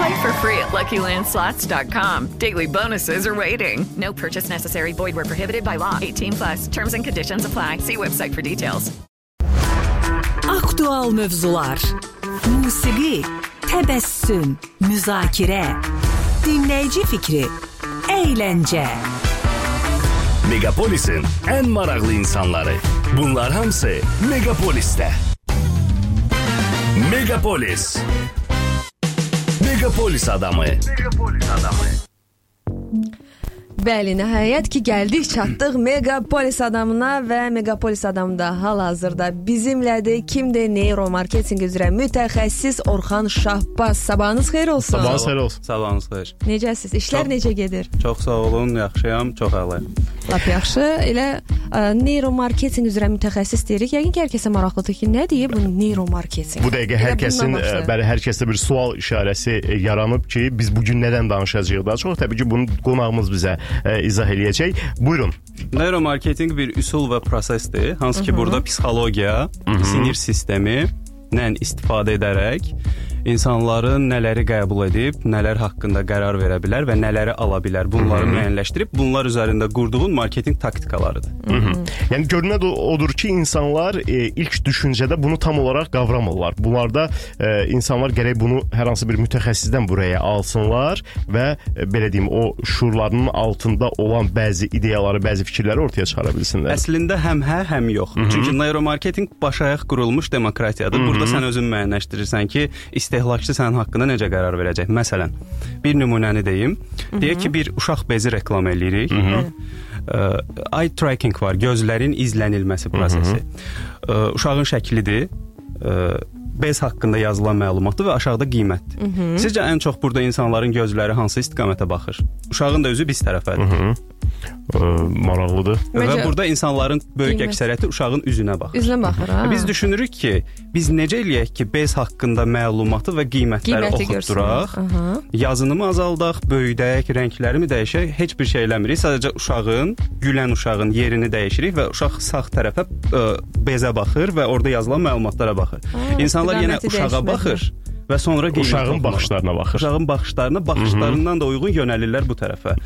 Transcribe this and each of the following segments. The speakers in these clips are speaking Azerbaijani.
Play for free at LuckyLandSlots.com. Daily bonuses are waiting. No purchase necessary. Void were prohibited by law. 18 plus. Terms and conditions apply. See website for details. Aktual mövzular, musiqi, təbəssüm, müzakirə, dinləyici fikri, əyləncə. Megapolis'in en maraklı insanları. Bunlar hamısı Megapolis'te. Megapolis. Megapolis adamı. Megapolis adamı. Bəli, nəhayət ki, gəldik, çatdıq Megapolis adamına və Megapolis adamda hal-hazırda bizimlədir. Kimdir? Neuromarketinq üzrə mütəxəssis Orxan Şahbaz. Sabahınız xeyir olsun. Sabahınız xeyir olsun. Sabahınız xeyir. Necəsiz? İşlər Çox- necə gedir? Çox sağ olun, yaxşıyam, çox əla. Lap yaxşı. Elə ə, neuromarketinq üzrə mütəxəssis deyirik. Yəqin ki, hər kəsə maraqlıdır ki, nədir bu neuromarketinq? Bu dəqiqə hər kəsin e, bəli hər kəsdə bir sual işarəsi e, yaranıb ki, biz bu gün nədən danışacağıq daha çox. Təbii ki, bunu qonağımız bizə e, izah eləyəcək. Buyurun. Neuromarketinq bir üsul və prosesdir, hansı ki, burada psixologiya, sinir sistemi lə istifadə edərək insanların nələri qəbul edib, nələr haqqında qərar verə bilər və nələri ala bilər, bunları müəyyənləşdirib bunlar üzərində qurduğun marketinq taktikalarıdır. Hı -hı. Yəni görünən odur ki, insanlar e, ilk düşüncədə bunu tam olaraq qavramırlar. Bunlarda e, insanlar gərək bunu hər hansı bir mütəxəssisdən buraya alsınlar və e, belə deyim, o şuurlarının altında olan bəzi ideyaları, bəzi fikirləri ortaya çıxara bilsinlər. Əslində həm hə, həm yox. Mhm. Çünki neuromarketinq başayaq qurulmuş demokratiyadır. Burada Mhm. sən özün müəyyənləşdirirsən ki, istehlakçı sənin haqqında necə qərar verəcək. Məsələn, bir nümunəni deyim. Deyək ki, bir uşaq bezi reklam eləyirik. Ə, Eye tracking var, gözlərin izlənilməsi prosesi. Ə, Uşağın şəklidir. ə, Bez haqqında yazılan məlumatdır və aşağıda qiymətdir. Mhm. Sizcə ən çox burada insanların gözləri hansı istiqamətə baxır? Uşağın da özü biz tərəfədir. Ə, maraqlıdır. Və Məncə- burada insanların böyük Qiymət. əksəriyyəti uşağın üzünə baxır. Üzünə baxır ha. Biz düşünürük ki, biz necə eləyək ki, bez haqqında məlumatı və qiymətləri Qiyməti oxutduraq, görsünlər. Aha. yazını mı azaldaq, böyüdək, rəngləri mi dəyişək, heç bir şey eləmirik. Sadəcə uşağın, gülən uşağın yerini dəyişirik və uşaq sağ tərəfə ə, bezə baxır və orada yazılan məlumatlara baxır. İnsanlar yenə uşağa dəyişməklə. baxır və sonra Uşağın baxışlarına baxır. Uşağın baxışlarına, baxışlarından da uyğun yönəlirlər bu tərəfə.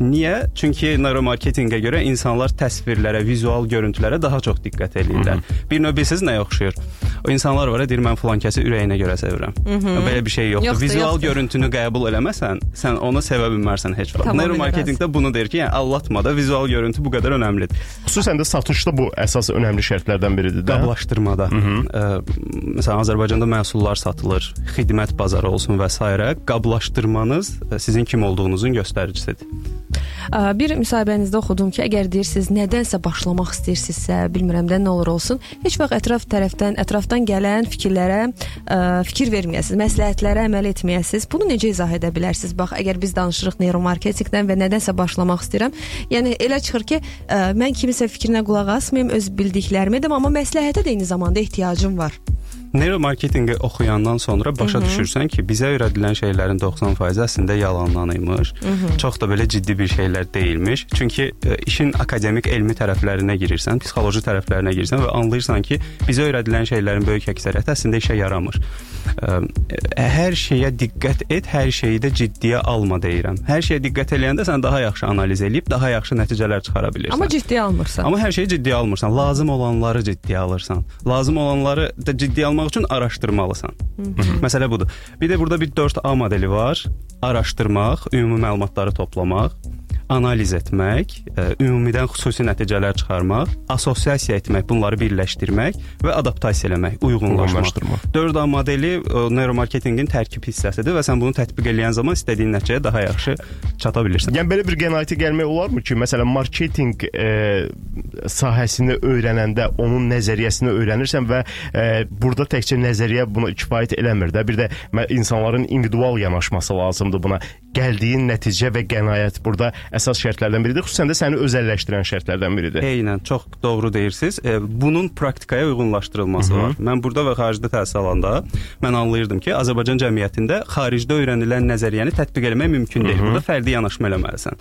Niyə? Çünki neuromarketinqə görə insanlar təsvirlərə, vizual görüntülərə daha çox diqqət eləyirlər. Bir növ bilirsiz nəyə oxşuyur? O insanlar var, deyir mən filan kəsi ürəyinə görə sevirəm. Belə bir şey yoxdur. Yoxdur, Vizual yoxdur. görüntünü qəbul eləməsən, sən onu sevə bilmərsən heç vaxt. Tamamilə Neuromarketinqdə bunu deyir ki, yəni allatmada vizual görüntü bu qədər önəmlidir. Xüsusən də satışda bu əsas önəmli şərtlərdən biridir də. Qablaşdırmada. Ə, məsələn Azərbaycanda məhsullar satılır, xidmət bazarı olsun və s. qablaşdırmanız ə, sizin kim olduğunuzun göstəricisidir. Bir müsahibənizdə oxudum ki, əgər deyirsiniz nədənsə başlamaq istəyirsinizsə, bilmirəm də nə olur olsun, heç vaxt ətraf tərəfdən, ətrafdan gələn fikirlərə ə, fikir verməyəsiniz, məsləhətlərə əməl etməyəsiniz. Bunu necə izah edə bilərsiniz? Bax, əgər biz danışırıq neuromarketinqdən və nədənsə başlamaq istəyirəm, yəni elə çıxır ki, ə, mən kimisə fikrinə qulaq asmayım, öz bildiklərimi edim, amma məsləhətə də eyni zamanda ehtiyacım var. Neuromarketinqi oxuyandan sonra başa Mhm. düşürsən ki, bizə öyrədilən şeylərin 90% əslində yalandan imiş. Mhm. Çox da belə ciddi bir şeylər deyilmiş. Çünki ə, işin akademik elmi tərəflərinə girirsən, psixoloji tərəflərinə girirsən və anlayırsan ki, bizə öyrədilən şeylərin böyük əksəriyyəti əslində işə yaramır. Hər şeyə diqqət et, hər şeyi də ciddiyə alma deyirəm. Hər şeyə diqqət eləyəndə sən daha yaxşı analiz edib daha yaxşı nəticələr çıxara bilirsən. Amma ciddiyə almırsan. Amma hər şeyi ciddiyə almırsan. Lazım olanları ciddiyə alırsan. Lazım olanları da ciddiyə almaq üçün araşdırmalısan. Məsələ budur. Bir də burada bir 4A modeli var. Araşdırmaq, ümumi məlumatları toplamaq, analiz etmək, ə, ümumidən xüsusi nəticələr çıxarmaq, assosiasiya etmək, bunları birləşdirmək və adaptasiya eləmək, uyğunlaşmaq. Uyğunlaşdırmaq. 4A modeli ə, neuromarketinqin tərkib hissəsidir və sən bunu tətbiq edən zaman istədiyin nəticəyə daha yaxşı çata bilirsən. Yəni belə bir qənaətə gəlmək olarmı ki, məsələn, marketinq e, sahəsini öyrənəndə onun nəzəriyyəsini öyrənirsən və e, burada təkcə nəzəriyyə buna kifayət eləmir də. Bir də insanların individual yanaşması lazımdır buna. Gəldiyin nəticə və qənaət burada əsas şərtlərdən biridir. Xüsusən də səni özəlləşdirən şərtlərdən biridir. Eynən, çox doğru deyirsiniz. E, bunun praktikaya uyğunlaşdırılması Hı -hı. var. Mən burada və xaricdə təhsil alanda mən anlayırdım ki, Azərbaycan cəmiyyətində xaricdə öyrənilən nəzəriyyəni tətbiq etmək mümkün deyil. Hı -hı. Burada fərdi yanaşma eləməlisən.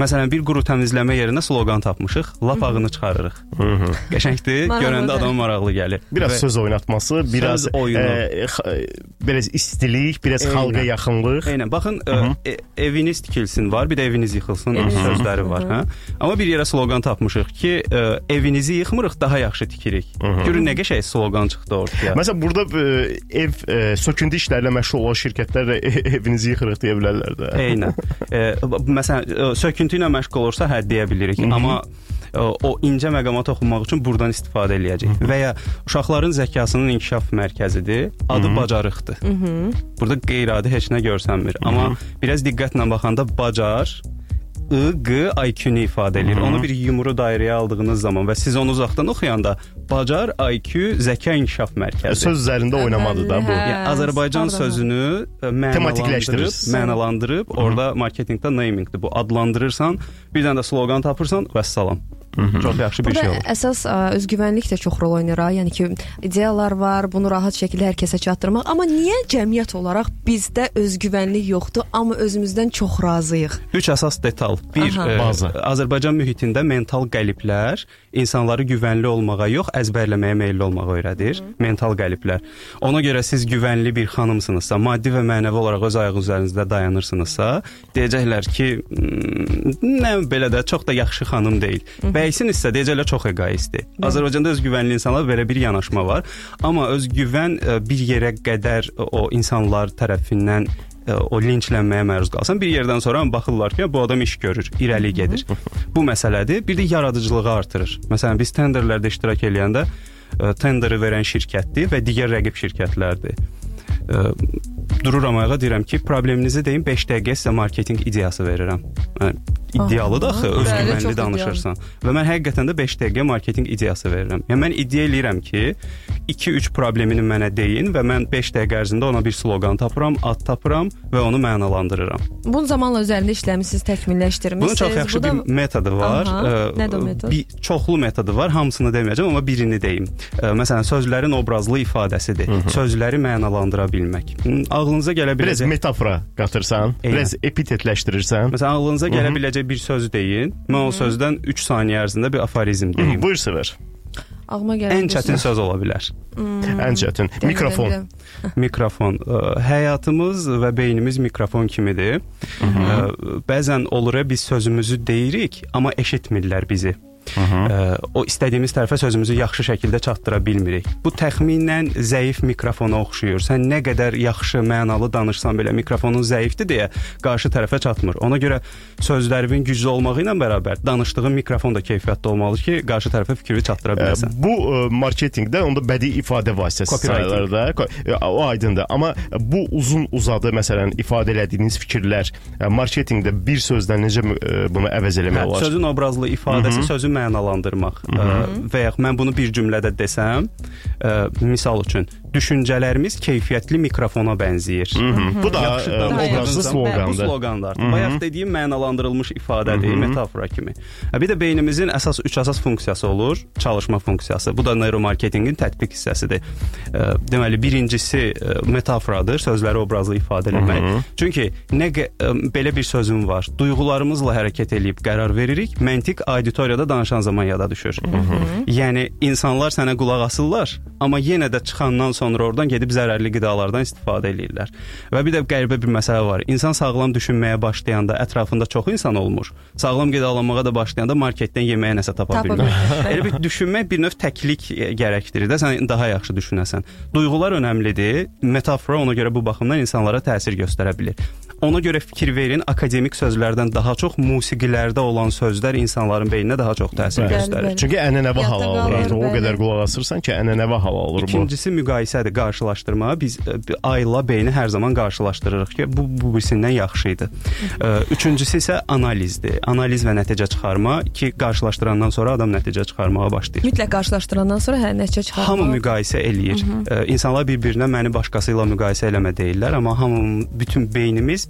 Məsələn, bir quru təmizləmə yerinə sloqan tapmışıq, lap ağını çıxarırıq. Hı -hı. Qəşəngdir, görəndə adama maraqlı gəlir. Biraz Və- söz oynatması, biraz Söz oyunu. e, xa- biraz istilik, biraz Eynən. xalqa yaxınlıq. Eynən. Baxın, Hı -hı. ə, e, eviniz tikilsin var, bir də eviniz yıxılsın Hı -hı. sözləri var, hə? Amma bir yerə sloqan tapmışıq ki, ə, evinizi yıxmırıq, daha yaxşı tikirik. Görün nə qəşəng sloqan çıxdı ortaya. Məsələn, burada e, ev e, söküntü işlərlə məşğul olan şirkətlər də evinizi yıxırıq deyə bilərlər də. Eynən. E, məsələn, e, söküntü ilə məşğul olursa hə deyə bilirik, Hı -hı. amma e, o incə məqama toxunmaq üçün burdan istifadə eləyəcək. Və ya uşaqların zəkasının inkişaf mərkəzidir. Adı Hı -hı. bacarıqdır. Mhm. Burada qeyri-adi heç nə görsənmir. Amma biraz diqqətlə baxanda bacar I, Q, IQ-ni ifadə edir. Hı -hı. Onu bir yumru dairəyə aldığınız zaman və siz onu uzaqdan oxuyanda bacar, IQ, zəka inkişaf mərkəzi. Söz üzərində oynamadı da bu. Yəni Azərbaycan Pardon. sözünü e, mənalandırıb, Tematikləşdirirsən. mənalandırıb, orada marketinqdə namingdir. Bu adlandırırsan, bir dənə də sloqan tapırsan, vəssalam. Çox yaxşı bir Burada şey olur. əsas ə, özgüvənlik də çox rol oynayır. Yəni ki, ideyalar var, bunu rahat şəkildə hər kəsə çatdırmaq. Amma niyə cəmiyyət olaraq bizdə özgüvənlik yoxdur, amma özümüzdən çox razıyıq? Üç əsas detal. Bir, Aha. e, Bazı. Azərbaycan mühitində mental qəliblər insanları güvənli olmağa yox, əzbərləməyə meylli olmağa öyrədir. Mental qəliblər. Ona görə siz güvənli bir xanımsınızsa, maddi və mənəvi olaraq öz ayağı üzərində dayanırsınızsa, deyəcəklər ki, "Hmm, nə belə də çox da yaxşı xanım deyil. Bəysinizsə deyəcəklər çox egoistdir. Azərbaycanda öz güvənli insanlar belə bir yanaşma var. Amma öz güvən e, bir yerə qədər e, o insanlar tərəfindən e, o linçlənməyə məruz qalsan, bir yerdən sonra baxırlar ki, bu adam iş görür, irəli gedir. Bu məsələdir. Bir də yaradıcılığı artırır. Məsələn, biz tenderlərdə iştirak eləyəndə tenderi verən şirkətdir və digər rəqib şirkətlərdir. Dururam ayağa deyirəm ki, probleminizi deyin 5 dəqiqə sizə marketinq ideyası verirəm. Yəni iddialıdır axı, özgüvənli danışırsan. Və mən həqiqətən də 5 dəqiqə marketinq ideyası verirəm. Yəni mən iddia eləyirəm ki, 2-3 problemini mənə deyin və mən 5 dəqiqə ərzində ona bir sloqan tapıram, ad tapıram və onu mənalandırıram. Bunun zamanla üzərində işləmisiniz, təkmilləşdirmisiniz. Bunun çox yaxşı Bu da- bir metodu var. Aha, Ə, nədir o metod? Bir çoxlu metodu var. Hamısını deməyəcəm, amma birini deyim. Ə, Məsələn, sözlərin obrazlı ifadəsidir. Sözləri mənalandıra bilmək. Hı, Ağlınıza gələ Biraz biləcək metafora qatırsan, biraz epitetləşdirirsən. Məsələn, ağlınıza gələ Hı -hı. biləcək bir söz deyin. Mən o sözdən 3 saniyə ərzində bir aforizm deyim. Buyur Səvər. Ağlıma gələn Ən çətin söz. ola bilər. Hmm. Ən çətin. Dəqiqən Mikrofon. də. Mikrofon. Ə, Həyatımız və beynimiz mikrofon kimidir. Ə, Bəzən olur ya biz sözümüzü deyirik, amma eşitmirlər bizi. Ə, o istədiyimiz tərəfə sözümüzü yaxşı şəkildə çatdıra bilmirik. Bu təxminən zəif mikrofona oxşuyur. Sən nə qədər yaxşı, mənalı danışsan belə mikrofonun zəifdir deyə qarşı tərəfə çatmır. Ona görə sözlərimin güclü olmağı ilə bərabər danışdığın mikrofon da keyfiyyətli olmalı ki, qarşı tərəfə fikrini çatdıra biləsən. Bu marketinqdə onda bədii ifadə vasitəsi sayılır da. O aydındır. Amma bu uzun uzadı məsələn ifadə elədiyiniz fikirlər marketinqdə bir sözlə necə bunu əvəz eləmək Hə, olar? sözün obrazlı ifadəsi, Mhm. sözü mənalandırmaq. Ə, və ya mən bunu bir cümlədə desəm, ə, misal üçün, düşüncələrimiz keyfiyyətli mikrofona bənzəyir. Mhm. Bu da, Yaxşı ə, danışdığınız obrazlı sloqandır. Bu sloqandır. Bayaq dediyim mənalandırılmış ifadədir, Mhm. metafora kimi. Hə, bir də beynimizin əsas 3 əsas funksiyası olur. Çalışma funksiyası. Bu da neuromarketinqin tətbiq hissəsidir. Ə, Deməli, birincisi metaforadır, sözləri obrazlı ifadə etmək. Çünki nə belə bir sözüm var. Duyğularımızla hərəkət eləyib qərar veririk. Məntiq auditoriyada danışan zaman yada düşür. Yəni insanlar sənə qulaq asırlar, amma yenə də çıxandan sonra oradan gedib zərərli qidalardan istifadə eləyirlər. Və bir də qəribə bir məsələ var. İnsan sağlam düşünməyə başlayanda ətrafında çox insan olmur. Sağlam qidalanmağa da başlayanda marketdən yeməyə nəsə tapa bilmir. Elə bir düşünmək bir növ təklik e, gərəkdirir də sən daha yaxşı düşünəsən. Duyğular önəmlidir. Metafora ona görə bu baxımdan insanlara təsir göstərə bilir. Ona görə fikir verin, akademik sözlərdən daha çox musiqilərdə olan sözlər insanların beyninə daha çox təsir Bəli, göstərir. bəli. Çünki ənənəvi hal Yadda alır. qalır, artıq O qədər qulaq asırsan ki, ənənəvi hal alır bu. İkincisi müqayisədir, qarşılaşdırma. Biz e, ayla beyni hər zaman qarşılaşdırırıq ki, bu bu birisindən yaxşı idi. E, Üçüncüsü isə analizdir. Analiz və nəticə çıxarma ki, qarşılaşdırandan sonra adam nəticə çıxarmağa başlayır. Mütləq qarşılaşdırandan sonra hə nəticə çıxarmaq. Hamı müqayisə eləyir. Ə, İnsanlar bir-birinə məni başqası ilə müqayisə eləmə deyirlər, amma hamı bütün beynimiz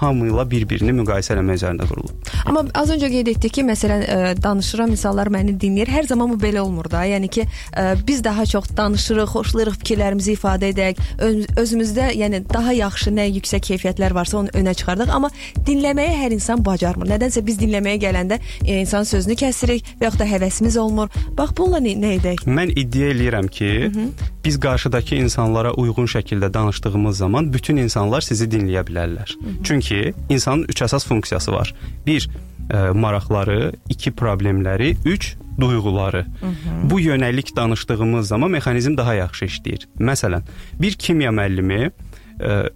hamı ilə bir-birini müqayisə eləmə üzərində qurulub. Amma az öncə qeyd etdik ki, məsələn, ə, danışıram, insanlar məni dinləyir. Hər zaman bu belə olmur da. Yəni ki, ə, biz daha çox danışırıq, xoşlayırıq fikirlərimizi ifadə edək, öz, özümüzdə, yəni daha yaxşı nə yüksək keyfiyyətlər varsa onu önə çıxardıq, amma dinləməyi hər insan bacarmır. Nədənsə biz dinləməyə gələndə e, insan sözünü kəsirik və yaxud da həvəsimiz olmur. Bax bununla nə, nə edək? Mən iddia eləyirəm ki, biz qarşıdakı insanlara uyğun şəkildə danışdığımız zaman bütün insanlar sizi dinləyə bilərlər. Çünki insanın üç əsas funksiyası var. 1 maraqları, 2 problemləri, 3 duyğuları. Bu yönəlik danışdığımız zaman mexanizm daha yaxşı işləyir. Məsələn, bir kimya müəllimi ə,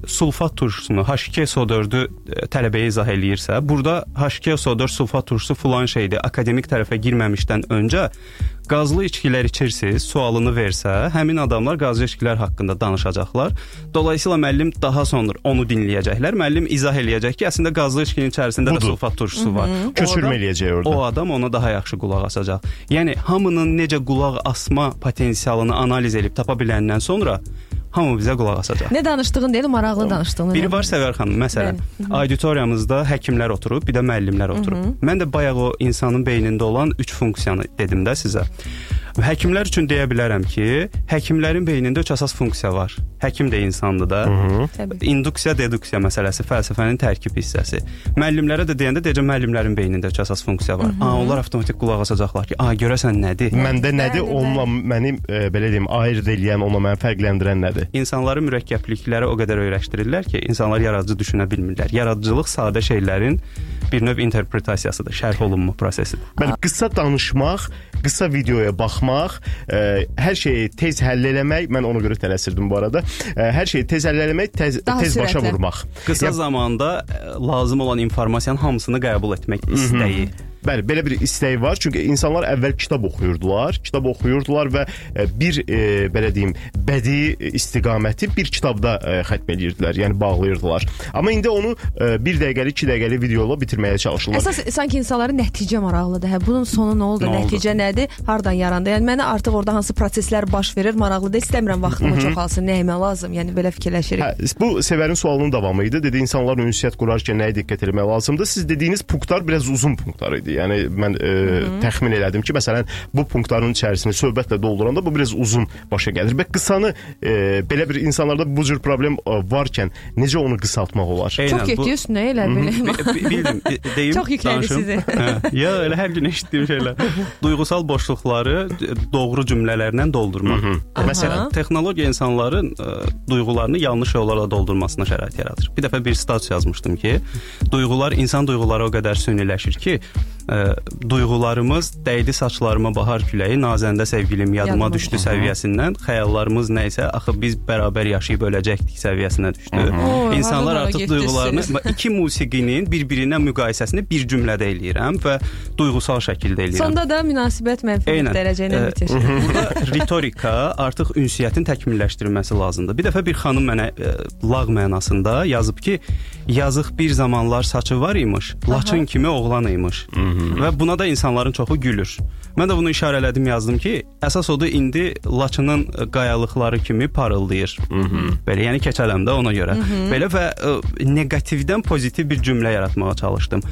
sulfat turşusunu H2SO4-ü ə, tələbəyə izah eləyirsə, burada H2SO4 sulfat turşusu filan şeydir. Akademik tərəfə girməmişdən öncə qazlı içkilər içirsiniz sualını versə, həmin adamlar qazlı içkilər haqqında danışacaqlar. Dolayısıyla müəllim daha sonra onu dinləyəcəklər. Müəllim izah eləyəcək ki, əslində qazlı içkinin içərisində Budur. də sulfat turşusu var. Köçürmə eləyəcək orada. O adam ona daha yaxşı qulaq asacaq. Yəni hamının necə qulaq asma potensialını analiz edib tapa biləndən sonra hamı bizə qulaq asacaq. Nə danışdığın deyil, maraqlı danışdığını. Biri var Səvər xanım, məsələn, auditoriyamızda həkimlər oturub, bir də müəllimlər oturub. Mən də bayaq o insanın beynində olan 3 funksiyanı dedim də sizə. Həkimlər üçün deyə bilərəm ki, həkimlərin beynində üç əsas funksiya var. Həkim də insandır da. Təbii. İnduksiya, deduksiya məsələsi fəlsəfənin tərkib hissəsi. Müəllimlərə də deyəndə deyəcəm müəllimlərin beynində üç əsas funksiya var. A, onlar avtomatik qulaq asacaqlar ki, a, görəsən nədir? Məndə nədir? Bəli, Onunla məni e, belə deyim, ayırd eləyən, onunla məni fərqləndirən nədir? İnsanları mürəkkəbliklərə o qədər öyrəşdirirlər ki, insanlar yaradıcı düşünə bilmirlər. Yaradıcılıq sadə şeylərin bir növ interpretasiyasıdır, şərh olunma prosesidir. Bəli, qısa danışmaq, qısa videoya baxmaq, e, hər şeyi tez həll eləmək, mən ona görə tələsirdim bu arada. E, hər şeyi tez həll eləmək, tez, Daha tez başa sürətlə. vurmaq. Qısa Ya- zamanda ə, lazım olan informasiyanın hamısını qəbul etmək istəyi. Bəli, belə bir istək var. Çünki insanlar əvvəl kitab oxuyurdular, kitab oxuyurdular və e, bir e, belə deyim, bədii istiqaməti bir kitabda e, xətm eləyirdilər, yəni bağlayırdılar. Amma indi onu e, 1 dəqiqəlik, 2 dəqiqəlik videola bitirməyə çalışırlar. Əsas sanki insanların nəticə maraqlıdır. Hə, bunun sonu nə oldu? Nə oldu? Nəticə nədir? Hardan yarandı? Yəni mənə artıq orada hansı proseslər baş verir maraqlıdır. İstəmirəm vaxtımı çoxalsın. Nəyimə lazım? Yəni belə fikirləşirik. Hə, bu Sevərin sualının davamı idi. Dedi insanlar ünsiyyət qurarkən nəyə diqqət etmək lazımdır? Siz dediyiniz punktlar biraz uzun punktlar idi. Yəni mən e, təxmin elədim ki, məsələn, bu punktların içərisini söhbətlə dolduranda bu biraz uzun başa gəlir. Və qısanı e, belə bir insanlarda bu cür problem e, varkən necə onu qısaltmaq olar? Eynən, Çox getdi üstünə elə belə. Bi- bi- Bildim, e, deyim. Çox yüklədi sizi. Hə, ya elə hər gün eşitdiyim şeylər. Duyğusal boşluqları doğru cümlələrlə doldurmaq. Məsələn, texnologiya insanların ə, duyğularını yanlış yollarla doldurmasına şərait yaradır. Bir dəfə bir stat yazmışdım ki, duyğular insan duyğuları o qədər süniləşir ki, ə, duyğularımız dəydi saçlarıma bahar küləyi, nazəndə sevgilim yadıma Yadıma düşdü düşdü. səviyyəsindən, xəyallarımız nə isə axı biz bərabər yaşayıb öləcəkdik səviyyəsinə düşdü. Oy, İnsanlar artıq duyğularını iki musiqinin bir-birinə müqayisəsini bir cümlədə eləyirəm və duyğusal şəkildə eləyirəm. Sonda da münasibət mənfi Eynən. dərəcə ilə Ə, bitir. Burada ritorika artıq ünsiyyətin təkmilləşdirilməsi lazımdır. Bir dəfə bir xanım mənə ə, lağ mənasında yazıb ki, yazıq bir zamanlar saçı var imiş, laçın kimi oğlan imiş. Və buna da insanların çoxu gülür. Mən də bunu işarələdim, yazdım ki, əsas odur indi Laçının ə, qayalıqları kimi parıldayır. Belə, yəni keçələm də ona görə. Belə və ə, neqativdən pozitiv bir cümlə yaratmağa çalışdım.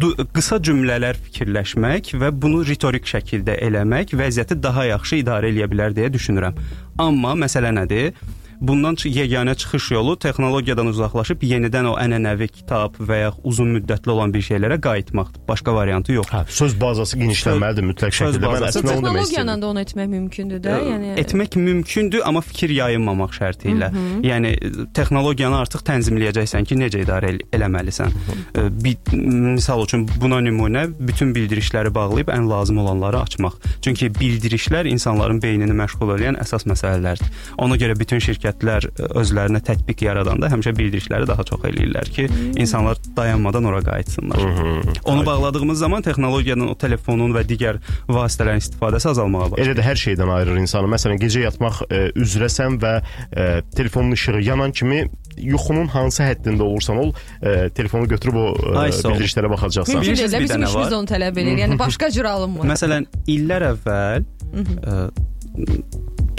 Du qısa cümlələr fikirləşmək və bunu ritorik şəkildə eləmək vəziyyəti daha yaxşı idarə eləyə bilər deyə düşünürəm. Amma məsələ nədir? Bundan yeganə çıxış yolu texnologiyadan uzaqlaşıb yenidən o ənənəvi kitab və ya uzun müddətli olan bir şeylərə qayıtmaqdır. Başqa variantı yoxdur. Hə, söz bazası genişlənməlidir mütləq Söz şəkildə. Mən əslində onu demək Texnologiyanla istəyirdim. da onu etmək mümkündür də, yəni etmək mümkündür, amma fikir yayınmamaq şərti ilə. Mhm. Yəni e, texnologiyanı artıq tənzimləyəcəksən ki, necə idarə el eləməlisən. E, Bir misal üçün buna nümunə bütün bildirişləri bağlayıb ən lazım olanları açmaq. Çünki bildirişlər insanların beynini məşğul edən əsas məsələlərdir. Ona görə bütün şirkətlər e, özlərinə tətbiq yaradanda həmişə bildirişləri daha çox eləyirlər ki, insanlar dayanmadan ora qayıtsınlar. Onu bağladığımız zaman texnologiyanın o telefonun və digər vasitələrin istifadəsi azalmağa başlayır. Elə də hər şeydən ayırır insanı. Məsələn, gecə yatmaq e, üzrəsən və e, telefonun işığı yanan kimi yuxunun hansı həddində olursan ol, e, telefonu götürüb o ol. bildirişlərə baxacaqsan. Bilirsiniz Bizim işimiz onu tələb edir. Yəni başqa cür alınmır. Məsələn, illər əvvəl ə,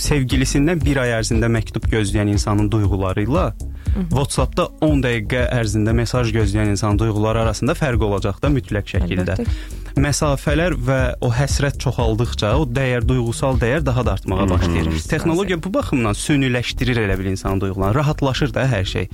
sevgilisindən bir ay ərzində məktub gözləyən insanın duyğuları ilə WhatsApp-da 10 dəqiqə ərzində mesaj gözləyən insanın duyğuları arasında fərq olacaq da mütləq şəkildə. Əlbəttə. Məsafələr və o həsrət çoxaldıqca o dəyər, duyğusal dəyər daha da artmağa başlayır. Texnologiya bu baxımdan süniləşdirir elə bil insanın duyğularını, rahatlaşır da hər şey.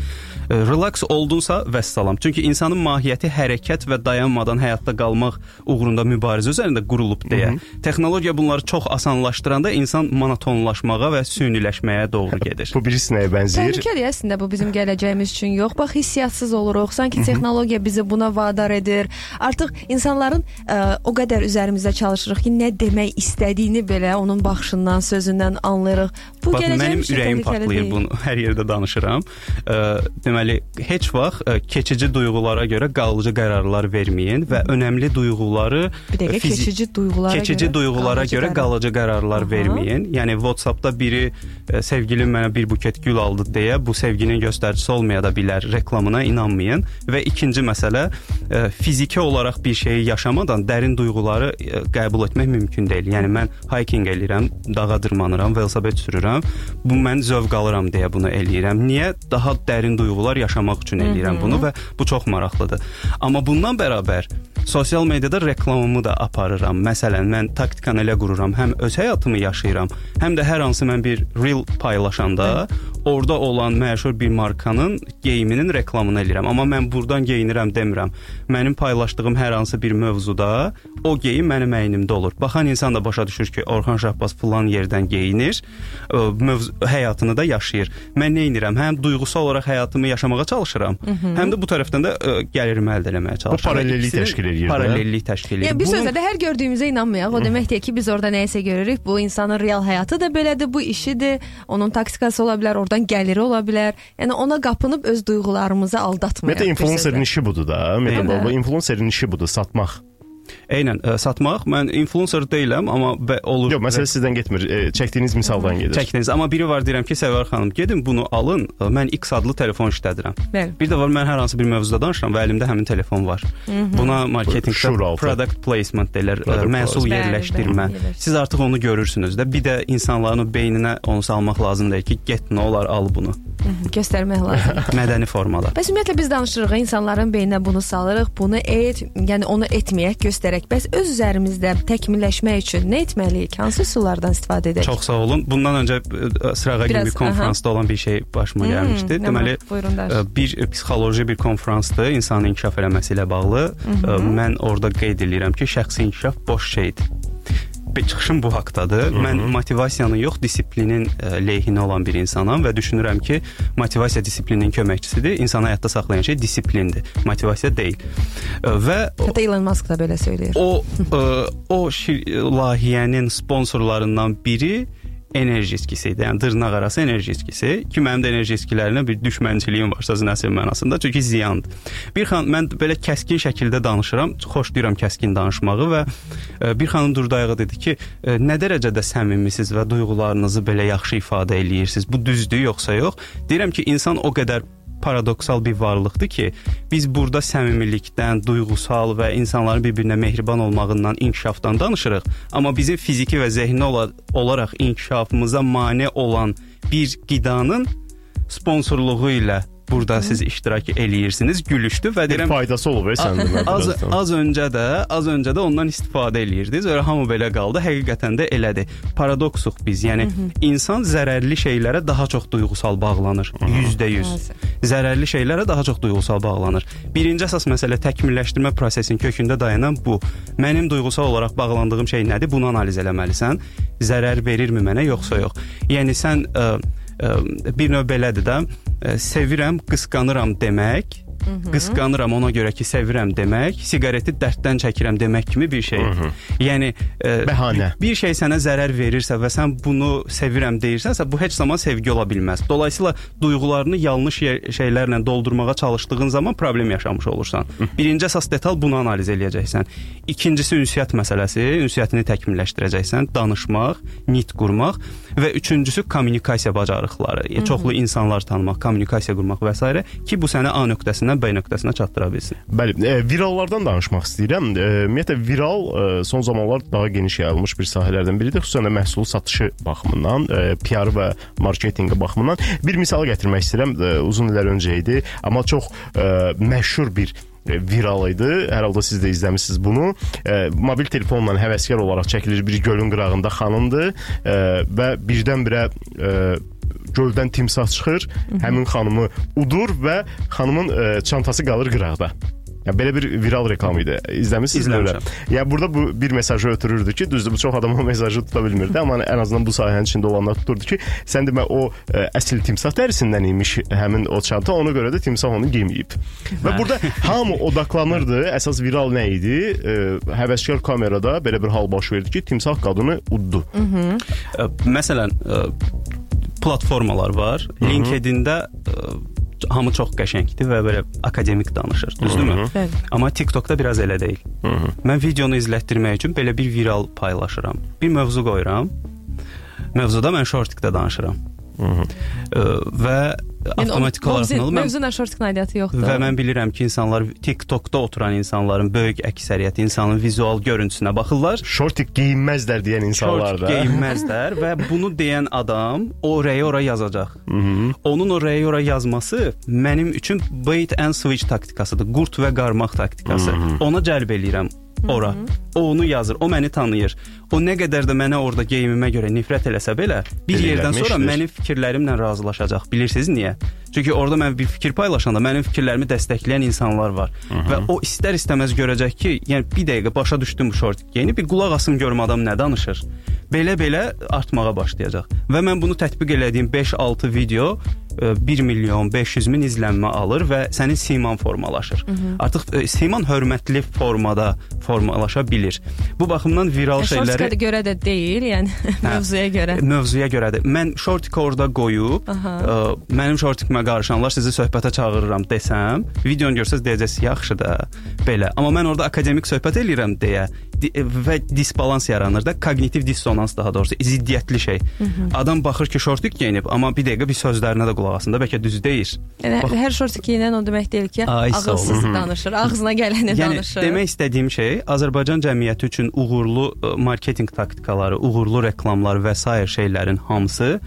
E, Relax oldunsa vəssalam. Çünki insanın mahiyyəti hərəkət və dayanmadan həyatda qalmaq uğrunda mübarizə üzərində qurulub deyə. Texnologiya bunları çox asanlaşdıranda insan monotonlaşmağa və süniləşməyə doğru gedir. Bu birisi nəyə bənzəyir? Təhlükədir əslində bu bizim gələcəyimiz üçün yox. Bax hissiyatsız oluruq. Sanki texnologiya bizi buna vadar edir. Artıq insanların ə, o qədər üzərimizdə çalışırıq ki, nə demək istədiyini belə onun baxışından, sözündən anlayırıq. Bu Bax, mənim gələcəyimiz üçün ürəyim təhlükəli partlayır bunu hər yerdə danışıram. Ə, deməli, heç vaxt ə, keçici duyğulara görə qalıcı qərarlar verməyin və önəmli duyğuları Bir dəqiqə fizi- keçici duyğulara keçici görə duyğulara qalıcı görə qərar. qalıcı qərarlar Aha. verməyin. Yəni WhatsApp-da biri ə, sevgilim mənə bir buket gül aldı deyə bu sevginin göstəricisi olmaya da bilər. Reklamına inanmayın və ikinci məsələ ə, fiziki olaraq bir şeyi yaşamadan dərin duyğuları ə, qəbul etmək mümkün deyil. Yəni mən hiking eləyirəm, dağa dırmanıram, velosiped sürürəm. Bu mən zövq alıram deyə bunu eləyirəm. Niyə? Daha dərin duyğular yaşamaq üçün eləyirəm bunu və bu çox maraqlıdır. Amma bundan bərabər sosial mediada reklamımı da aparıram. Məsələn, mən taktikanı elə qururam, həm öz həyatımı yaşayıram, həm də hər hansı mən bir reel paylaşanda orada olan məşhur bir markanın geyiminin reklamını eləyirəm. Amma mən burdan geyinirəm demirəm. Mənim paylaşdığım hər hansı bir mövzuda o geyim mənim əynimdə olur. Baxan insan da başa düşür ki, Orxan Şahbaz falan yerdən geyinir, mövzu həyatını da yaşayır. Mən nə edirəm? Həm duyğusal olaraq həyatımı yaşamağa çalışıram, həm də bu tərəfdən də ə, gəlirimi əldə etməyə çalışıram. paralellik İkisinin təşkil eləyir də. Paralellik təşkil eləyir. Yəni bir sözlə də hər gördüyümüzə inanmayaq. O demək deyil ki, biz orada nəyisə görürük. Bu insanın real həyatı da belədir, bu işidir. Onun taktikası ola bilər, oradan gəliri ola bilər. Yəni ona qapınıb öz duyğularımızı aldatmayaq. Bir influencerin işi budur da. Bu influencerin işi budur, satmaq. Eynən ə, satmaq. Mən influencer deyiləm, amma olur. Yox, məsələ sizdən getmir. E, çəkdiyiniz misaldan gedir. çəkdiniz. Amma biri var deyirəm ki, Səvər xanım, gedin bunu alın. Ə, Mən X adlı telefon işlədirəm. Bəli. Bir də var mən hər hansı bir mövzuda danışıram və əlimdə həmin telefon var. Buna Şur marketinqdə altı. product placement deyirlər, Product məhsul placement. yerləşdirmə. Bəli, bəli, Siz artıq onu görürsünüz də. Bir də insanların beyninə onu salmaq lazımdır ki, get nə olar al bunu. göstərmək lazımdır. Mədəni formada. Bəs ümumiyyətlə biz danışırıq, insanların beyninə bunu salırıq, bunu et, yəni onu etməyək, göstərək. Bəs öz üzərimizdə təkmilləşmək üçün nə etməliyik? Hansı üsullardan istifadə edək? Çox sağ olun. Bundan öncə ə, Sırağa Biraz, kimi bir konfransda olan bir şey başıma Hmm, gəlmişdi. Deməli, maraq, buyurun, danış. ə, bir psixoloji bir konfransdır, insanın inkişaf eləməsi ilə bağlı. Ə, Mən orada qeyd edirəm ki, şəxsi inkişaf boş şeydir. Bir çıxışım bu haqqdadır. Mən motivasiyanın yox, disiplinin ə, leyhinə olan bir insanam və düşünürəm ki, motivasiya disiplinin köməkçisidir. İnsanı həyatda saxlayan şey disiplindir, motivasiya deyil. Ə, Və Hətta Elon Musk da belə söyləyir. o ə, o şir layihənin sponsorlarından biri enerji iskisi idi. Yəni dırnaq arası enerji iskisi. Ki mənim də enerji iskilərinə bir düşmənçiliyim var sözün əsl mənasında. Çünki ziyandır. Bir xan mən belə kəskin şəkildə danışıram. Xoşlayıram kəskin danışmağı və ə, bir xanım durdu ayağa dedi ki, ə, nə dərəcədə səmimisiz və duyğularınızı belə yaxşı ifadə eləyirsiniz. Bu düzdür yoxsa yox? Deyirəm ki, insan o qədər paradoksal bir varlıqdır ki, biz burada səmimilikdən, duyğusal və insanların bir-birinə mehriban olmağından, inkişafdan danışırıq, amma bizim fiziki və zehni ola olaraq inkişafımıza mane olan bir qidanın sponsorluğu ilə burada siz iştirak eləyirsiniz, gülüşdü və deyirəm faydası olub e, sən demə az, az öncə də, az öncə də ondan istifadə eləyirdiniz. Öyle hamı belə qaldı. Həqiqətən də elədir. Paradoksuq biz. Yəni insan zərərli şeylərə daha çox duyğusal bağlanır. 100%. Zərərli şeylərə daha çox duyğusal bağlanır. Birinci əsas məsələ təkmilləşdirmə prosesinin kökündə dayanan bu. Mənim duyğusal olaraq bağlandığım şey nədir? Bunu analiz eləməlisən. Zərər verirmi mənə yoxsa yox? Yəni sən ə, ə, bir növ belədir də, ə, sevirəm, qısqanıram demək Qısqanıram ona görə ki, sevirəm demək, siqareti dərddən çəkirəm demək kimi bir şey. Yəni e, Bəhanə. Bir şey sənə zərər verirsə və sən bunu sevirəm deyirsənsə, bu heç zaman sevgi ola bilməz. Dolayısıyla duyğularını yanlış şeylərlə doldurmağa çalışdığın zaman problem yaşamış olursan. Birinci əsas detal bunu analiz eləyəcəksən. İkincisi ünsiyyət məsələsi, ünsiyyətini təkmilləşdirəcəksən, danışmaq, nit qurmaq və üçüncüsü kommunikasiya bacarıqları. Yəni, çoxlu insanlar tanımaq, kommunikasiya qurmaq və s. ki, bu səni A nöqtəsindən B nöqtəsinə çatdıra bilsin. Bəli, e, virallardan danışmaq istəyirəm. E, ümumiyyətlə viral e, son zamanlar daha geniş yayılmış bir sahələrdən biridir. Xüsusən də məhsul satışı baxımından, e, PR və marketinqi baxımından bir misal gətirmək istəyirəm. E, uzun illər öncə idi, amma çox e, məşhur bir e, viral idi. Hər halda siz də izləmisiniz bunu. E, mobil telefonla həvəskar olaraq çəkilir bir gölün qırağında xanımdır e, və birdən-birə e, göldən timsah çıxır, həmin xanımı udur və xanımın e, çantası qalır qıraqda. Ya belə bir viral reklam idi. İzləmisiniz belə. Ya burada bu bir mesajı ötürürdü ki, düzdür bu çox adam o mesajı tuta bilmirdi, amma ən azından bu sahənin içində olanlar tuturdu ki, sən demə o ə, əsl timsah dərisindən imiş həmin o çanta, ona görə də timsah onu giyməyib. Və burada hamı odaqlanırdı. Əsas viral nə idi? Ə, həvəskar kamerada belə bir hal baş verdi ki, timsah qadını uddu. Ə, Məsələn, ə, platformalar var. LinkedIn-də ə, hamı çox qəşəngdir və belə akademik danışır, düzdürmü? Bəli. Amma TikTokda biraz elə deyil. Mən videonu izlətdirmək üçün belə bir viral paylaşıram. Bir mövzu qoyuram. Mövzuda mən shortikdə danışıram. Ə, və avtomatik olaraq nə olur? Mən- Mövzu narkotik aidiyyatı yoxdur. Və mən bilirəm ki, insanlar TikTokda oturan insanların böyük əksəriyyəti insanın vizual görüntüsünə baxırlar. Shortik geyinməzlər deyən insanlar Şort da. geyinməzlər və bunu deyən adam o rəyi ora yazacaq. Onun o rəyi ora yazması mənim üçün bait and switch taktikasıdır. Qurt və qarmaq taktikası. Ona cəlb eləyirəm ora. O onu yazır, o məni tanıyır. O nə qədər də mənə orada geyimimə görə nifrət eləsə belə, bir Elə yerdən sonra mənim fikirlərimlə razılaşacaq. Bilirsiniz niyə? Çünki orada mən bir fikir paylaşanda mənim fikirlərimi dəstəkləyən insanlar var. Və o istər-istəməz görəcək ki, yəni bir dəqiqə başa düşdüm bu short geyini, bir qulaq asım görüm adam nə danışır. Belə-belə artmağa başlayacaq. Və mən bunu tətbiq elədiyim 5-6 video e, 1 milyon 500 min izlənmə alır və sənin siman formalaşır. Artıq e, siman hörmətli formada formalaşa bilir. Bu baxımdan viral şeyləri Shortskada görə də deyil, yəni mövzuya görə. Mövzuya görədir. Mən shortik orada qoyub, Aha. ə, mənim shortikimə qarışanlar sizi söhbətə çağırıram desəm, videonu görsəz deyəcəksiniz yaxşı da, belə. Amma mən orada akademik söhbət eləyirəm deyə di və disbalans yaranır da, kognitiv dissonans daha doğrusu, ziddiyyətli şey. Adam baxır ki, shortik geyinib, amma bir dəqiqə bir sözlərinə də qulaq asın da, bəlkə düz deyir. Yəni Bax- hər shortik geyinən o demək deyil ki, Ay, ağılsız danışır, ağzına gələni Yəni danışır. demək istədiyim şey Azərbaycan cəmiyyəti üçün uğurlu ə, marketinq taktikaları, uğurlu reklamlar və sair şeylərin hamısı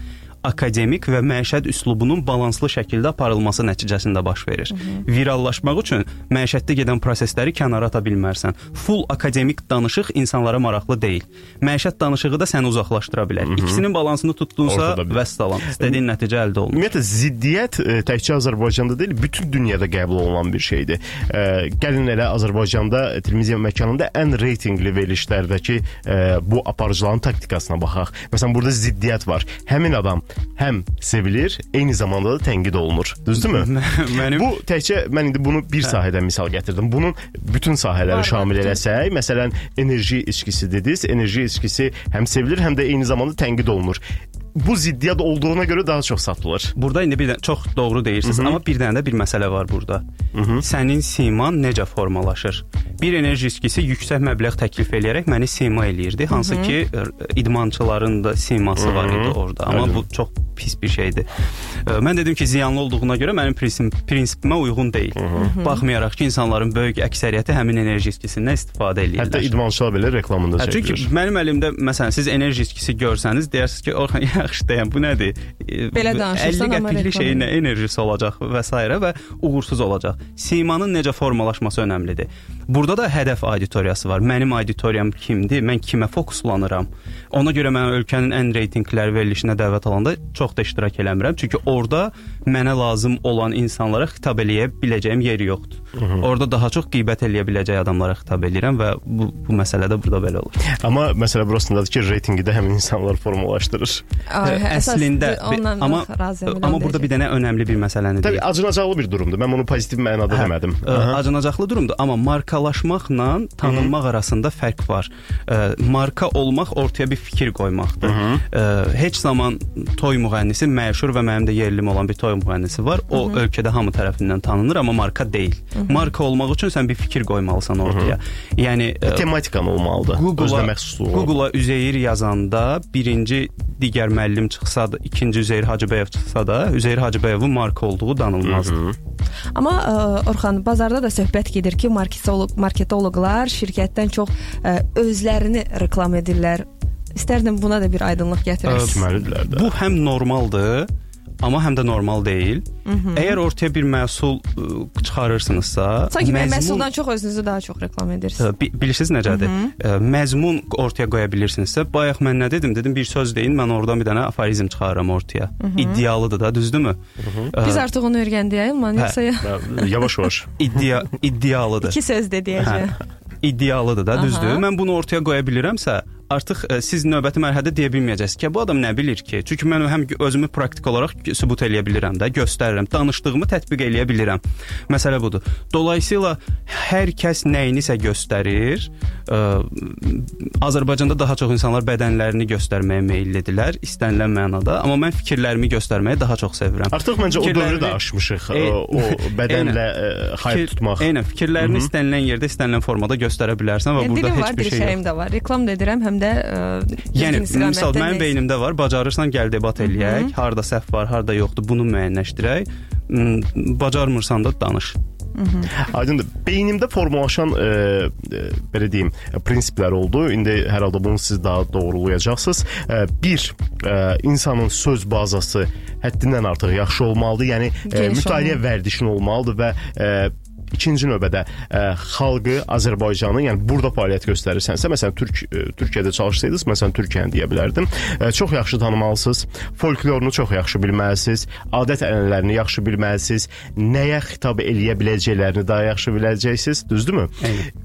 akademik və məişət üslubunun balanslı şəkildə aparılması nəticəsində baş verir. Virallaşmaq üçün məişətdə gedən prosesləri kənara ata bilmərsən. Full akademik danışıq insanlara maraqlı deyil. Məişət danışığı da səni uzaqlaşdıra bilər. İkisinin balansını tutdunsa, vəssalam, istədiyin nəticə əldə olunur. Ümumiyyətlə ziddiyyət e, təkcə Azərbaycanda deyil, bütün dünyada qəbul olunan bir şeydir. E, gəlin elə Azərbaycanda e, televiziya məkanında ən reytinqli verilişlərdəki e, bu aparıcıların taktikasına baxaq. Məsələn, burada ziddiyyət var. Həmin adam həm sevilir, eyni zamanda da tənqid olunur. Düzdürmü? Mənim Bu təkcə mən indi bunu bir sahədən misal gətirdim. Bunun bütün sahələri Var, şamil eləsək, məsələn, enerji içkisi dediniz. Enerji içkisi həm sevilir, həm də eyni zamanda tənqid olunur. Bu ziddiyyət olduğuna görə daha çox satılır. Burada indi bir də çox doğru deyirsiniz, amma bir dənə də bir məsələ var burada. Sənin siman necə formalaşır? Bir enerji içkisi yüksək məbləğ təklif eləyərək məni sima eləyirdi, hansı ki ə, idmançıların da siması var idi orada. Amma bu çox pis bir şeydir. Mən dedim ki, ziyanlı olduğuna görə mənim prinsip, prinsipimə uyğun deyil. Baxmayaraq ki, insanların böyük əksəriyyəti həmin enerji içkisindən istifadə edirlər. Hətta idmançılar belə reklamında Hə, çünki çəkilir. mənim əlimdə məsələn siz enerji içkisi görsəniz deyərsiniz ki, Orxan yaxşı deyən bu nədir? E, Belə danışırsan, 50 amma qəpiklik reklam şeyin enerjisi olacaq və s. və uğursuz olacaq. Simanın necə formalaşması önəmlidir. Burada da hədəf auditoriyası var. Mənim auditoriyam kimdir? Mən kimə fokuslanıram? Ona görə mən ölkənin ən reytinqləri verilişinə dəvət alanda çox da iştirak eləmirəm. Çünki orada mənə lazım olan insanlara xitab eləyə biləcəyim yer yoxdur. Orada daha çox qeybət eləyə biləcək adamlara xitab edirəm və bu bu məsələ də burada belə olur. Amma məsələ burasındadır ki, reytinqi də həmin insanlar formalaşdırır. Əslində amma amma burada bir dənə önəmli bir məsələni Təbii deyim. acınacaqlı bir durumdur. Mən bunu pozitiv mənada demədim. Ə, Acınacaqlı durumdur, amma markalaşmaqla tanınmaq arasında fərq var. Ə, Marka olmaq ortaya bir fikir qoymaqdır. Ə, Heç zaman toy müğənnisi məşhur və mənim də yerlim olan bir toy müğənnisi var. O ölkədə hamı tərəfindən tanınır, amma marka deyil. Marka olmaq üçün sən bir fikir qoymalısan ortaya. Yəni ə, Tematikan olmalıdır. Google-a məxsusluğu. Google-a Üzeyir yazanda birinci digər müəllim çıxsa da, ikinci Üzeyir Hacıbəyev çıxsa da, Üzeyir Hacıbəyevin marka olduğu danılmazdır. Amma ə, Orxan, bazarda da söhbət gedir ki, marketoloq marketoloqlar şirkətdən çox ə, özlərini reklam edirlər. İstərdim buna da bir aydınlıq gətirəsiniz. Etməlidirlər də. Bu həm normaldır, amma həm də normal deyil. Əgər ortaya bir məhsul ə, çıxarırsınızsa, Sanki mən məzmun- məhsuldan çox özünüzü daha çox reklam edirsiniz. Ə, bi- Bilirsiniz necədir? Ə, Məzmun ortaya qoya bilirsinizsə, bayaq mən nə dedim? Dedim bir söz deyin, mən oradan bir dənə aforizm çıxarıram ortaya. İddialıdır da, düzdürmü? Biz artıq onu öyrəndik, Elman, yoxsa ya? Yavaş-yavaş. iddia iddialıdır. İki söz də deyəcəm. iddialıdır da, düzdür? Mən bunu ortaya qoya bilirəmsə, artıq ə, siz növbəti mərhələdə deyə bilməyəcəksiniz ki, bu adam nə bilir ki? Çünki mən həm özümü praktik olaraq sübut eləyə bilirəm də, göstərirəm, danışdığımı tətbiq eləyə bilirəm. Məsələ budur. Dolayısıyla hər kəs nəyinisə göstərir. Ə, Azərbaycanda daha çox insanlar bədənlərini göstərməyə meyllidirlər, istənilən mənada, amma mən fikirlərimi göstərməyi daha çox sevirəm. Artıq məncə o dövrü də aşmışıq. E, O, bədənlə e, Fikir- tutmaq. Eynən, fikirlərini istənilən yerdə, istənilən formada göstərə bilərsən və Yəni, burada heç var, bir şey yox. var. Reklam da edirəm, həm də ə, Yəni misal mənim beynimdə var, bacarırsan gəl debat eləyək, harda səhv var, harda yoxdur, bunu müəyyənləşdirək. Hmm, Bacarmırsan da danış. Aydındır. Beynimdə formalaşan e, e, belə deyim, e, prinsiplər oldu. İndi hər halda bunu siz daha doğrulayacaqsınız. E, bir, e, insanın söz bazası həddindən artıq yaxşı olmalıdır. Yəni e, mütaliə olmalı. vərdişin olmalıdır və e, ikinci növbədə ə, xalqı Azərbaycanı, yəni burada fəaliyyət göstərirsənsə, məsələn Türk ə, Türkiyədə çalışsaydınız, məsələn Türkiyəni deyə bilərdim. Ə, çox yaxşı tanımalısınız, folklorunu çox yaxşı bilməlisiniz, adət-ənənələrini yaxşı bilməlisiniz, nəyə xitab eləyə biləcəklərini daha yaxşı biləcəksiniz, düzdürmü?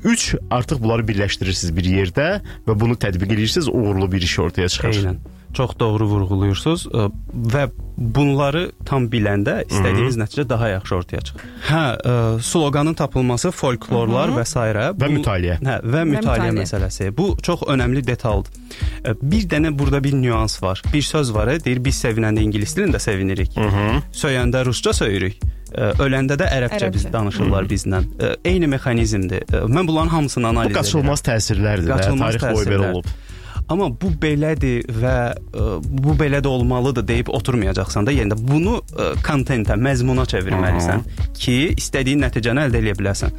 3 artıq bunları birləşdirirsiniz bir yerdə və bunu tətbiq edirsiniz, uğurlu bir iş ortaya çıxır. Eynən. Çox doğru vurğuluyursunuz və bunları tam biləndə istədiyiniz nəticə daha yaxşı ortaya çıxır. Hə, ə, sloqanın tapılması, folklorlar və s. Və mütaliə. Hə, və mütaliə məsələsi. Bu çox önəmli detaldır. Bir dənə burada bir nüans var. Bir söz var, ə, deyir biz sevinəndə ingilis dilində sevinirik. Söyəndə rusca söyürük. Ə, Öləndə də ərəbcə biz danışırlar bizlə. Eyni mexanizmdir. Ə, Mən bunların hamısını Bu analiz edirəm. qaçılmaz təsirlərdir. və Qaçılmaz Tarix boyu belə olub. Amma bu belədir və ə, bu belə də olmalıdır deyib oturmayacaqsan da yerində. Bunu ə, kontentə, məzmuna çevirməlisən ki, istədiyin nəticəni əldə edə biləsən.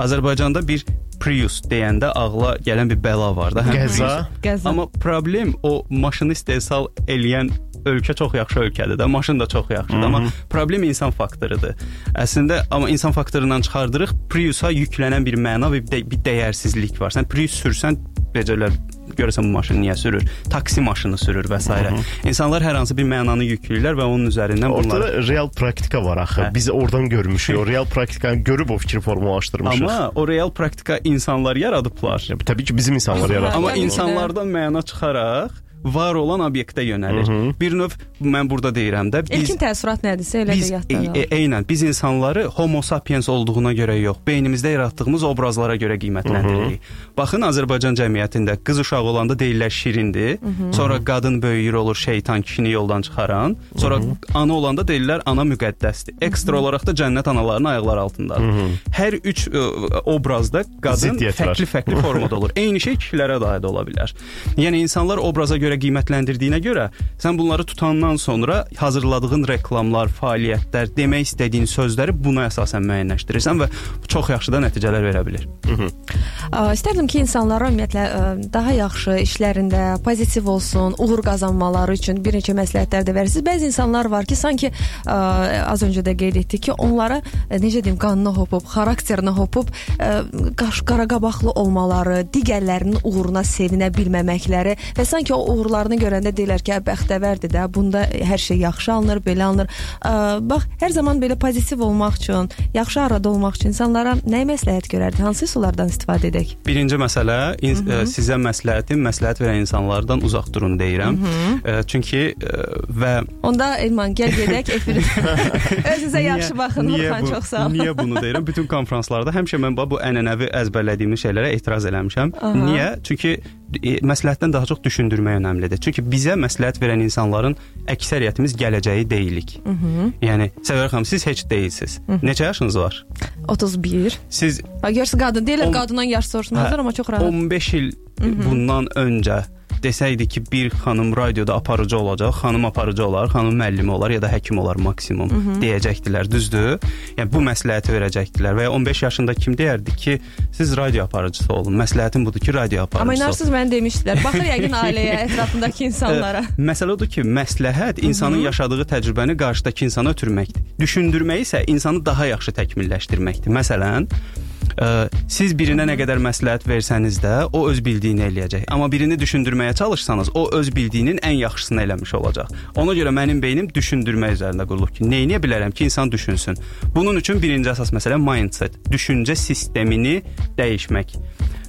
Azərbaycanda bir Prius deyəndə ağla gələn bir bəla var da. həm Qəza. Qəza. Amma problem o maşını istehsal eləyən ölkə çox yaxşı ölkədir də, maşın da çox yaxşıdır, amma problem insan faktorudur. Əslində amma insan faktorundan çıxardırıq, Priusa yüklənən bir məna və bir, də, bir dəyərsizlik var. Sən Prius sürsən becələr görəsən bu maşını niyə sürür? Taksi maşını sürür və s. İnsanlar hər hansı bir mənanı yükləyirlər və onun üzərindən bunları Ortada real praktika var axı. Hə. Biz oradan görmüşük. O real praktikanı görüb o fikri formalaşdırmışıq. Amma o real praktika insanlar yaradıblar. Ya, təbii ki, bizim insanlar yaratdı. Amma insanlardan məna çıxaraq var olan obyektə yönəlir. Bir növ mən burada deyirəm də biz İlkin təəssürat nədirsə elə biz də yadda e, qalır. e, eynən biz insanları homo sapiens olduğuna görə yox, beynimizdə yaratdığımız obrazlara görə qiymətləndiririk. Baxın Azərbaycan cəmiyyətində qız uşağı olanda deyirlər şirindir, sonra qadın böyüyür olur şeytan kişini yoldan çıxaran, sonra ana olanda deyirlər ana müqəddəsdir. Ekstra olaraq da cənnət analarının ayaqları altındadır. Hər üç ə, obrazda qadın fərqli-fərqli formada olur. Eyni şey kişilərə də aid ola bilər. Yəni insanlar obraza görə görə qiymətləndirdiyinə görə sən bunları tutandan sonra hazırladığın reklamlar, fəaliyyətlər, demək istədiyin sözləri buna əsasən müəyyənləşdirirsən və bu çox yaxşı da nəticələr verə bilər. İstərdim ki, insanlara ümumiyyətlə daha yaxşı işlərində pozitiv olsun, uğur qazanmaları üçün bir neçə məsləhətlər də verirsiniz. Bəzi insanlar var ki, sanki ə, az öncə də qeyd etdik ki, onlara necə deyim, qanına hopub, xarakterinə hopub, ə, qaş qaraqabaqlı olmaları, digərlərinin uğuruna sevinə bilməməkləri və sanki o uğurlarını görəndə deyirlər ki, bəxtəvərdir də, bunda hər şey yaxşı alınır, belə alınır. Ə, bax, hər zaman belə pozitiv olmaq üçün, yaxşı arada olmaq üçün insanlara nə məsləhət görərdi? Hansı üsullardan istifadə edək? Birinci məsələ in, Mhm. ə, sizə məsləhətim məsləhət verən insanlardan uzaq durun deyirəm. Mhm. Ə, çünki ə, və Onda Elman gəl gedək efir. Özünüzə yaxşı baxın. Orxan çox sağ ol. Niyə bunu deyirəm? Bütün konfranslarda həmişə mən bu ənənəvi əzbərlədiyimiz şeylərə etiraz eləmişəm. Aha. Niyə? Çünki məsləhətdən daha çox düşündürmək önəmlidir. Çünki bizə məsləhət verən insanların əksəriyyətimiz gələcəyi deyilik. Mhm. Yəni Səvər xanım siz heç deyilsiz. Mhm. Neçə yaşınız var? 31. Siz Ha görsən qadın deyirlər qadından yaş soruşmazlar Hə, amma çox rahat. 15 il Mhm. bundan öncə desəydi ki, bir xanım radioda aparıcı olacaq, xanım aparıcı olar, xanım müəllimi olar ya da həkim olar maksimum Mhm. deyəcəkdilər, düzdür? Yəni bu məsləhəti verəcəkdilər və ya 15 yaşında kim deyərdi ki, siz radio aparıcısı olun. Məsləhətim budur ki, radio aparıcısı Amma olun. inarsınız mən demişdilər. Baxır yəqin ailəyə, ətrafındakı insanlara. Məsələ odur ki, məsləhət insanın Mhm. yaşadığı təcrübəni qarşıdakı insana ötürməkdir. Düşündürmək isə insanı daha yaxşı təkmilləşdirməkdir. Məsələn, ə, siz birinə nə qədər məsləhət versəniz də, o öz bildiyini eləyəcək. Amma birini düşündürməyə çalışsanız, o öz bildiyinin ən yaxşısını eləmiş olacaq. Ona görə mənim beynim düşündürmə üzərində qurulub ki, nə edə bilərəm ki, insan düşünsün. Bunun üçün birinci əsas məsələ mindset, düşüncə sistemini dəyişmək.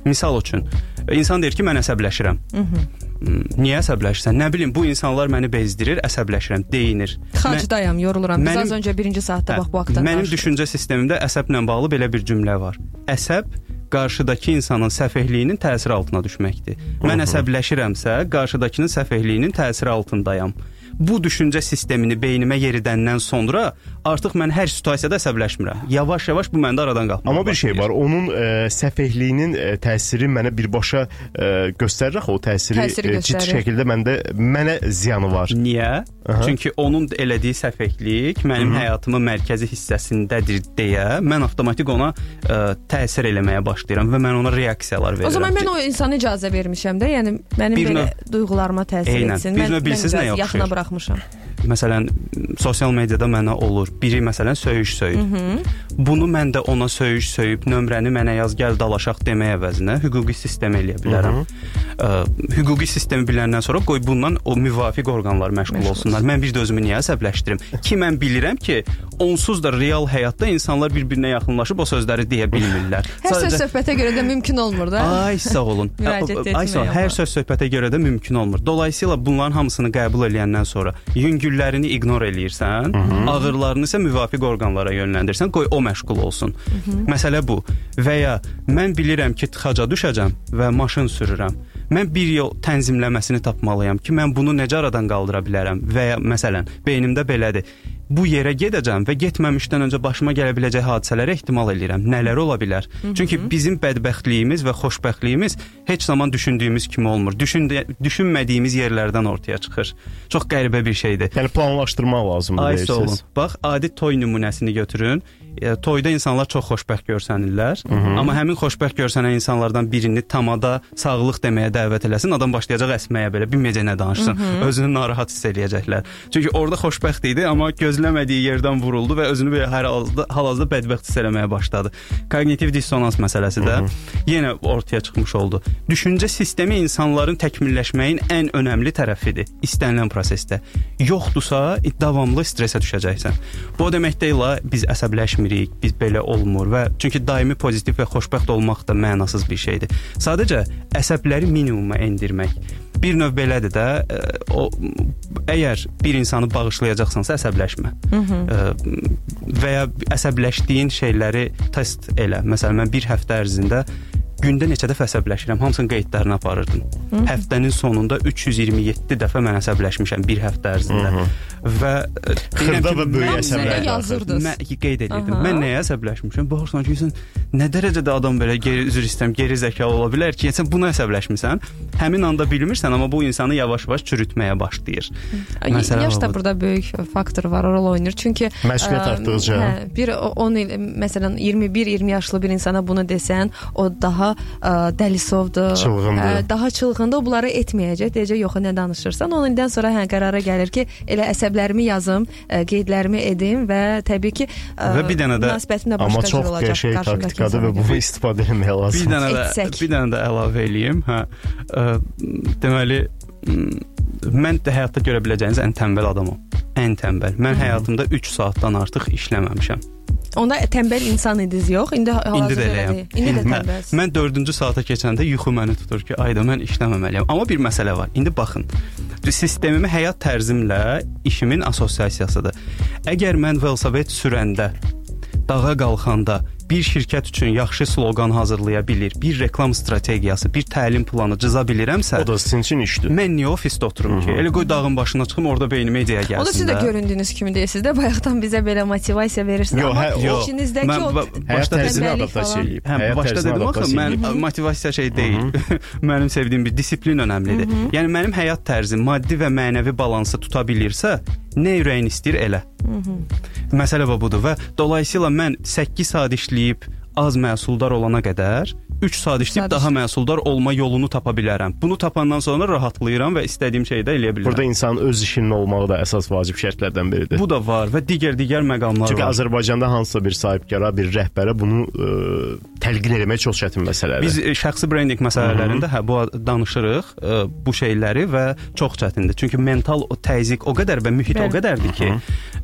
Misal üçün, insan deyir ki, mən əsəbləşirəm. Hmm, Niyə əsəbləşirsən? Nə bilim, bu insanlar məni bezdirir, əsəbləşirəm, deyinir. Xarcdayam, yoruluram. Biz Mənim- az öncə birinci saatda Hə, bax bu haqqda Mənim danışdıq. düşüncə sistemimdə əsəblə bağlı belə bir cümlə var. Əsəb qarşıdakı insanın səfehliyinin təsiri altına düşməkdir. Mən əsəbləşirəmsə, qarşıdakının səfehliyinin təsiri altındayam. Bu düşüncə sistemini beynimə yeridəndən sonra artıq mən hər situasiyada əsəbləşmirəm. Yavaş-yavaş bu məndə aradan qalxmağa Amma bir şey var, onun ə, səfehliyinin ə, təsiri mənə birbaşa ə, göstərir axı o təsiri, Təsiri ə, ciddi göstərir. şəkildə məndə mənə ziyanı var. Niyə? Aha. Çünki onun elədiyi səfehlik mənim Mhm. həyatımın mərkəzi hissəsindədir deyə mən avtomatik ona ə, təsir eləməyə başlayıram və mən ona reaksiyalar verirəm. O zaman mən o insana icazə vermişəm də, yəni mənim Bir belə növ- duyğularıma təsir Eynən. etsin. Bir Mən, növ mən bilirsiz nəyə oxşayır? Buraxmışam. Məsələn, sosial mediada mənə olur. Biri məsələn söyüş söyür. Mhm. Bunu mən də ona söyüş söyüb nömrəni mənə yaz gəl dalaşaq demək əvəzinə hüquqi sistem eləyə bilərəm. Ə, hüquqi sistemi biləndən sonra qoy bundan o müvafiq orqanlar məşğul Məşğul olsunlar. Mən bir də özümü niyə əsəbləşdirim? Ki mən bilirəm ki, onsuz da real həyatda insanlar bir-birinə yaxınlaşıb o sözləri deyə bilmirlər. Hər söz söhbətə görə də mümkün olmur da. Ay sağ olun. Müraciət Ay sağ etmək Hər söz söhbətə görə də mümkün olmur. Dolayısıyla bunların hamısını qəbul edəndən sonra yüngüllərini ignor eləyirsən, ağırlarını isə müvafiq orqanlara yönləndirsən, qoy o məşğul olsun. Mhm. Məsələ bu. Və ya mən bilirəm ki, tıxaca düşəcəm və maşın sürürəm. Mən bir yol tənzimləməsini tapmalıyam ki, mən bunu necə aradan qaldıra bilərəm və ya məsələn, beynimdə belədir. Bu yerə gedəcəm və getməmişdən öncə başıma gələ biləcək hadisələrə ehtimal eləyirəm. Nələr ola bilər? Mhm. Çünki bizim bədbəxtliyimiz və xoşbəxtliyimiz heç zaman düşündüyümüz kimi olmur. Düşündə, düşünmədiyimiz yerlərdən ortaya çıxır. Çox qəribə bir şeydir. Yəni planlaşdırmaq lazımdır Ay sağ olun. Bax, adi toy nümunəsini götürün. E, toyda insanlar çox xoşbəxt görsənirlər. Mhm. Amma həmin xoşbəxt görsənən insanlardan birini tamada sağlıq deməyə dəvət eləsin, adam başlayacaq əsməyə belə, bilməyəcək nə danışsın. Mhm. Özünü narahat hiss eləyəcəklər. Çünki orada xoşbəxt idi, amma gözləmədiyi yerdən vuruldu və özünü belə hər halda hal-hazırda bədbəxt hiss eləməyə başladı. Kognitiv dissonans məsələsi də yenə ortaya çıxmış oldu. Düşüncə sistemi insanların təkmilləşməyin ən önəmli tərəfidir istənilən prosesdə. Yoxdursa, davamlı stressə düşəcəksən. Bu o demək deyil, biz əsəbləşmirik, biz belə olmur və çünki daimi pozitiv və xoşbəxt olmaq da mənasız bir şeydir. Sadəcə əsəbləri minimuma endirmək. Bir növ belədir də, ə, o əgər bir insanı bağışlayacaqsansa əsəbləşmə. Mhm. Ə, və ya əsəbləşdiyin şeyləri test elə. Məsələn, mən bir həftə ərzində gündə neçə dəfə əsəbləşirəm, hamısının qeydlərini aparırdım. Hı. Həftənin sonunda 327 dəfə mən əsəbləşmişəm bir həftə ərzində. Hı Və e, Xırda və böyük əsəblər mən- yazırdınız. Mən qeyd edirdim. Aha. Mən nəyə əsəbləşmişəm? Baxırsan ki, sən nə dərəcədə adam belə geri üzr istəyirəm, geri zəkalı ola bilər ki, sən buna əsəbləşmisən. Həmin anda bilmirsən, amma bu insanı yavaş-yavaş çürütməyə başlayır. Məsələ Yaş da burada böyük faktor var, rol oynayır. Çünki Məsuliyyət artdıqca. Hə, bir o- 10 il məsələn 21-20 yaşlı bir insana bunu desən, o daha ə, dəlisovdur, Çılğındır. ə, daha çılğındır. O bunları etməyəcək. Deyəcək, yox, nə danışırsan. 10 ildən sonra hə qərara gəlir ki, elə əsəblərimi yazım, ə, qeydlərimi edim və təbii ki, ə, Və bir dənə də- münasibətim də Amma başqa çox cür olacaq. qəşəng qarşımdakı taktikadır və bunu istifadə etmək Bir lazım. dənə də Etsək. bir dənə də əlavə eləyim. Hə. Ə, deməli mən də həyatda görə biləcəyiniz ən tənbəl adamam. Ən tənbəl. Mən həyatımda 3 saatdan artıq işləməmişəm. Onda tənbəl insan idiniz yox? İndi İndi də elə eləyəm. İndi də tənbəlsiniz. Mən 4-cü saata keçəndə yuxu məni tutur ki, ayda mən işləməməliyəm. Amma bir məsələ var. İndi baxın. Sistemimi həyat tərzimlə işimin assosiasiyasıdır. Əgər mən velosiped sürəndə dağa qalxanda bir şirkət üçün yaxşı sloqan hazırlaya bilir, bir reklam strategiyası, bir təlim planı cıza bilirəmsə, O da sizin üçün işdir. mən niyə ofisdə oturum ki? Elə qoy dağın başına çıxım, orada beynimə ideya gəlsin. O da siz də göründüyünüz kimi deyirsiniz də bayaqdan bizə belə motivasiya verirsiniz. Yox, Amma hə, yox. içinizdəki Mən o başda tənbəllik adaptasiya eləyib. Hə, başda dedim axı mən motivasiya şey deyil. mənim sevdiyim bir disiplin önəmlidir. Yəni mənim həyat tərzim maddi və mənəvi balansı tuta bilirsə, nə ürəyin istəyir elə. Məsələ bu budur və dolayısıyla mən 8 saat işləyib az məhsuldar olana qədər 3 saat işləyib daha məhsuldar olma yolunu tapa bilərəm. Bunu tapandan sonra rahatlayıram və istədiyim şeyi də eləyə bilirəm. Burada insanın öz işinin olmağı da əsas vacib şərtlərdən biridir. bu da var və digər-digər məqamlar Çünki var. Azərbaycanda hansısa bir sahibkara, bir rəhbərə bunu ə, təlqin etmək çox çətin məsələdir. Biz e, şəxsi brendinq məsələlərində hə bu danışırıq e, bu şeyləri və çox çətindir. Çünki mental o təzyiq o qədər və mühit o Bəli. qədərdir ki,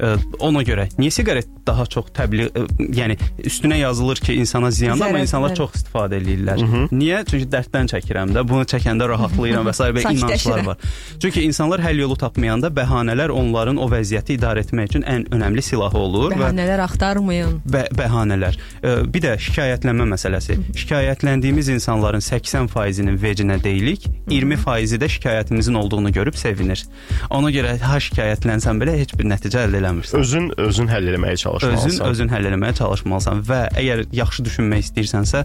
e, ona görə niyə siqaret daha çox təbliğ e, yəni üstünə yazılır ki, insana ziyandır, amma insanlar bəli. çox istifadə eləyirlər. Niyə? Çünki dərddən çəkirəm də, bunu çəkəndə rahatlayıram və s. və inanclar var. Çünki insanlar həll yolu tapmayanda bəhanələr onların o vəziyyəti idarə etmək üçün ən önəmli silahı olur və bəhanələr axtarmayın. Bə bəhanələr. E, Bir də şikayətlənmə məsələsi. Şikayətləndiyimiz insanların 80%-nin vecinə deyilik, 20%-i də şikayətimizin olduğunu görüb sevinir. Ona görə ha şikayətlənsən belə heç bir nəticə əldə eləmirsən. özün özün həll etməyə çalışmalısan. Özün özün həll etməyə çalışmalısan və əgər yaxşı düşünmək istəyirsənsə,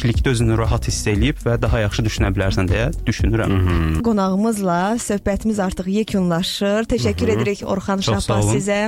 təklikdə özünü rahat hiss eləyib və daha yaxşı düşünə bilərsən deyə düşünürəm. Qonağımızla söhbətimiz artıq yekunlaşır. Təşəkkür edirik Orxan Çox sağ Şahbaz olun. sizə.